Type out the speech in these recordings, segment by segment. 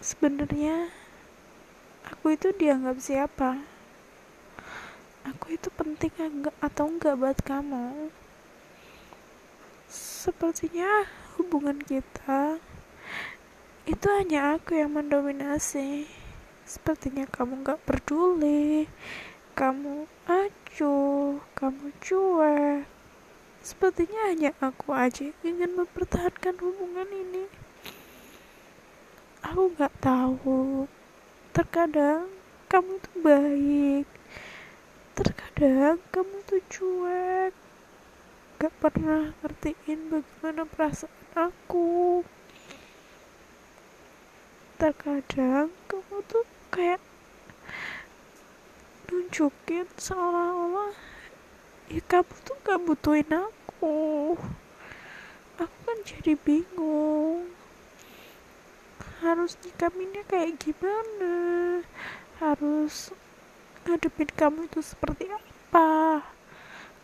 sebenarnya aku itu dianggap siapa? Aku itu penting enggak atau enggak buat kamu? Sepertinya hubungan kita itu hanya aku yang mendominasi. Sepertinya kamu gak peduli. Kamu acuh kamu cuek. Sepertinya hanya aku aja yang ingin mempertahankan hubungan ini aku gak tahu. Terkadang kamu tuh baik. Terkadang kamu tuh cuek. Gak pernah ngertiin bagaimana perasaan aku. Terkadang kamu tuh kayak nunjukin seolah-olah ya kamu tuh gak butuhin aku. Aku kan jadi bingung harus nyikapinnya kayak gimana? Harus ngadepin kamu itu seperti apa?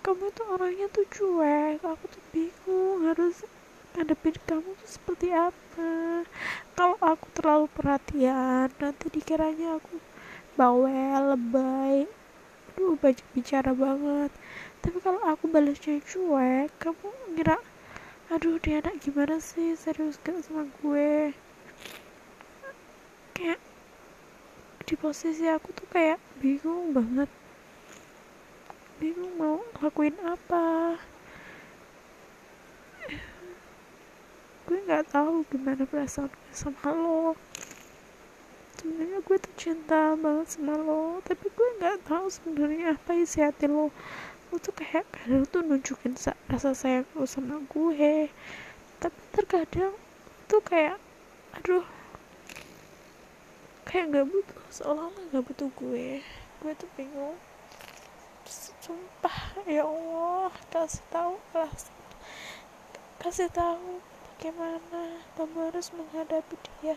Kamu tuh orangnya tuh cuek aku tuh bingung harus ngadepin kamu tuh seperti apa? Kalau aku terlalu perhatian nanti dikiranya aku bawel lebay. Aduh banyak bicara banget. Tapi kalau aku balasnya cuek kamu ngira aduh dia anak gimana sih? Serius gak sama gue kayak di posisi aku tuh kayak bingung banget. Bingung mau lakuin apa. Gue nggak tahu gimana perasaan gue sama lo. Sebenarnya gue tuh cinta banget sama lo tapi gue nggak tahu sebenarnya apa isi hati lo. Lo tuh kayak kadang tuh nunjukin rasa sayang lo sama gue. Tapi terkadang tuh kayak aduh kayak nggak butuh seolah-olah nggak butuh gue. Gue tuh bingung. Sumpah ya Allah kasih tahu kasih tahu bagaimana kamu harus menghadapi dia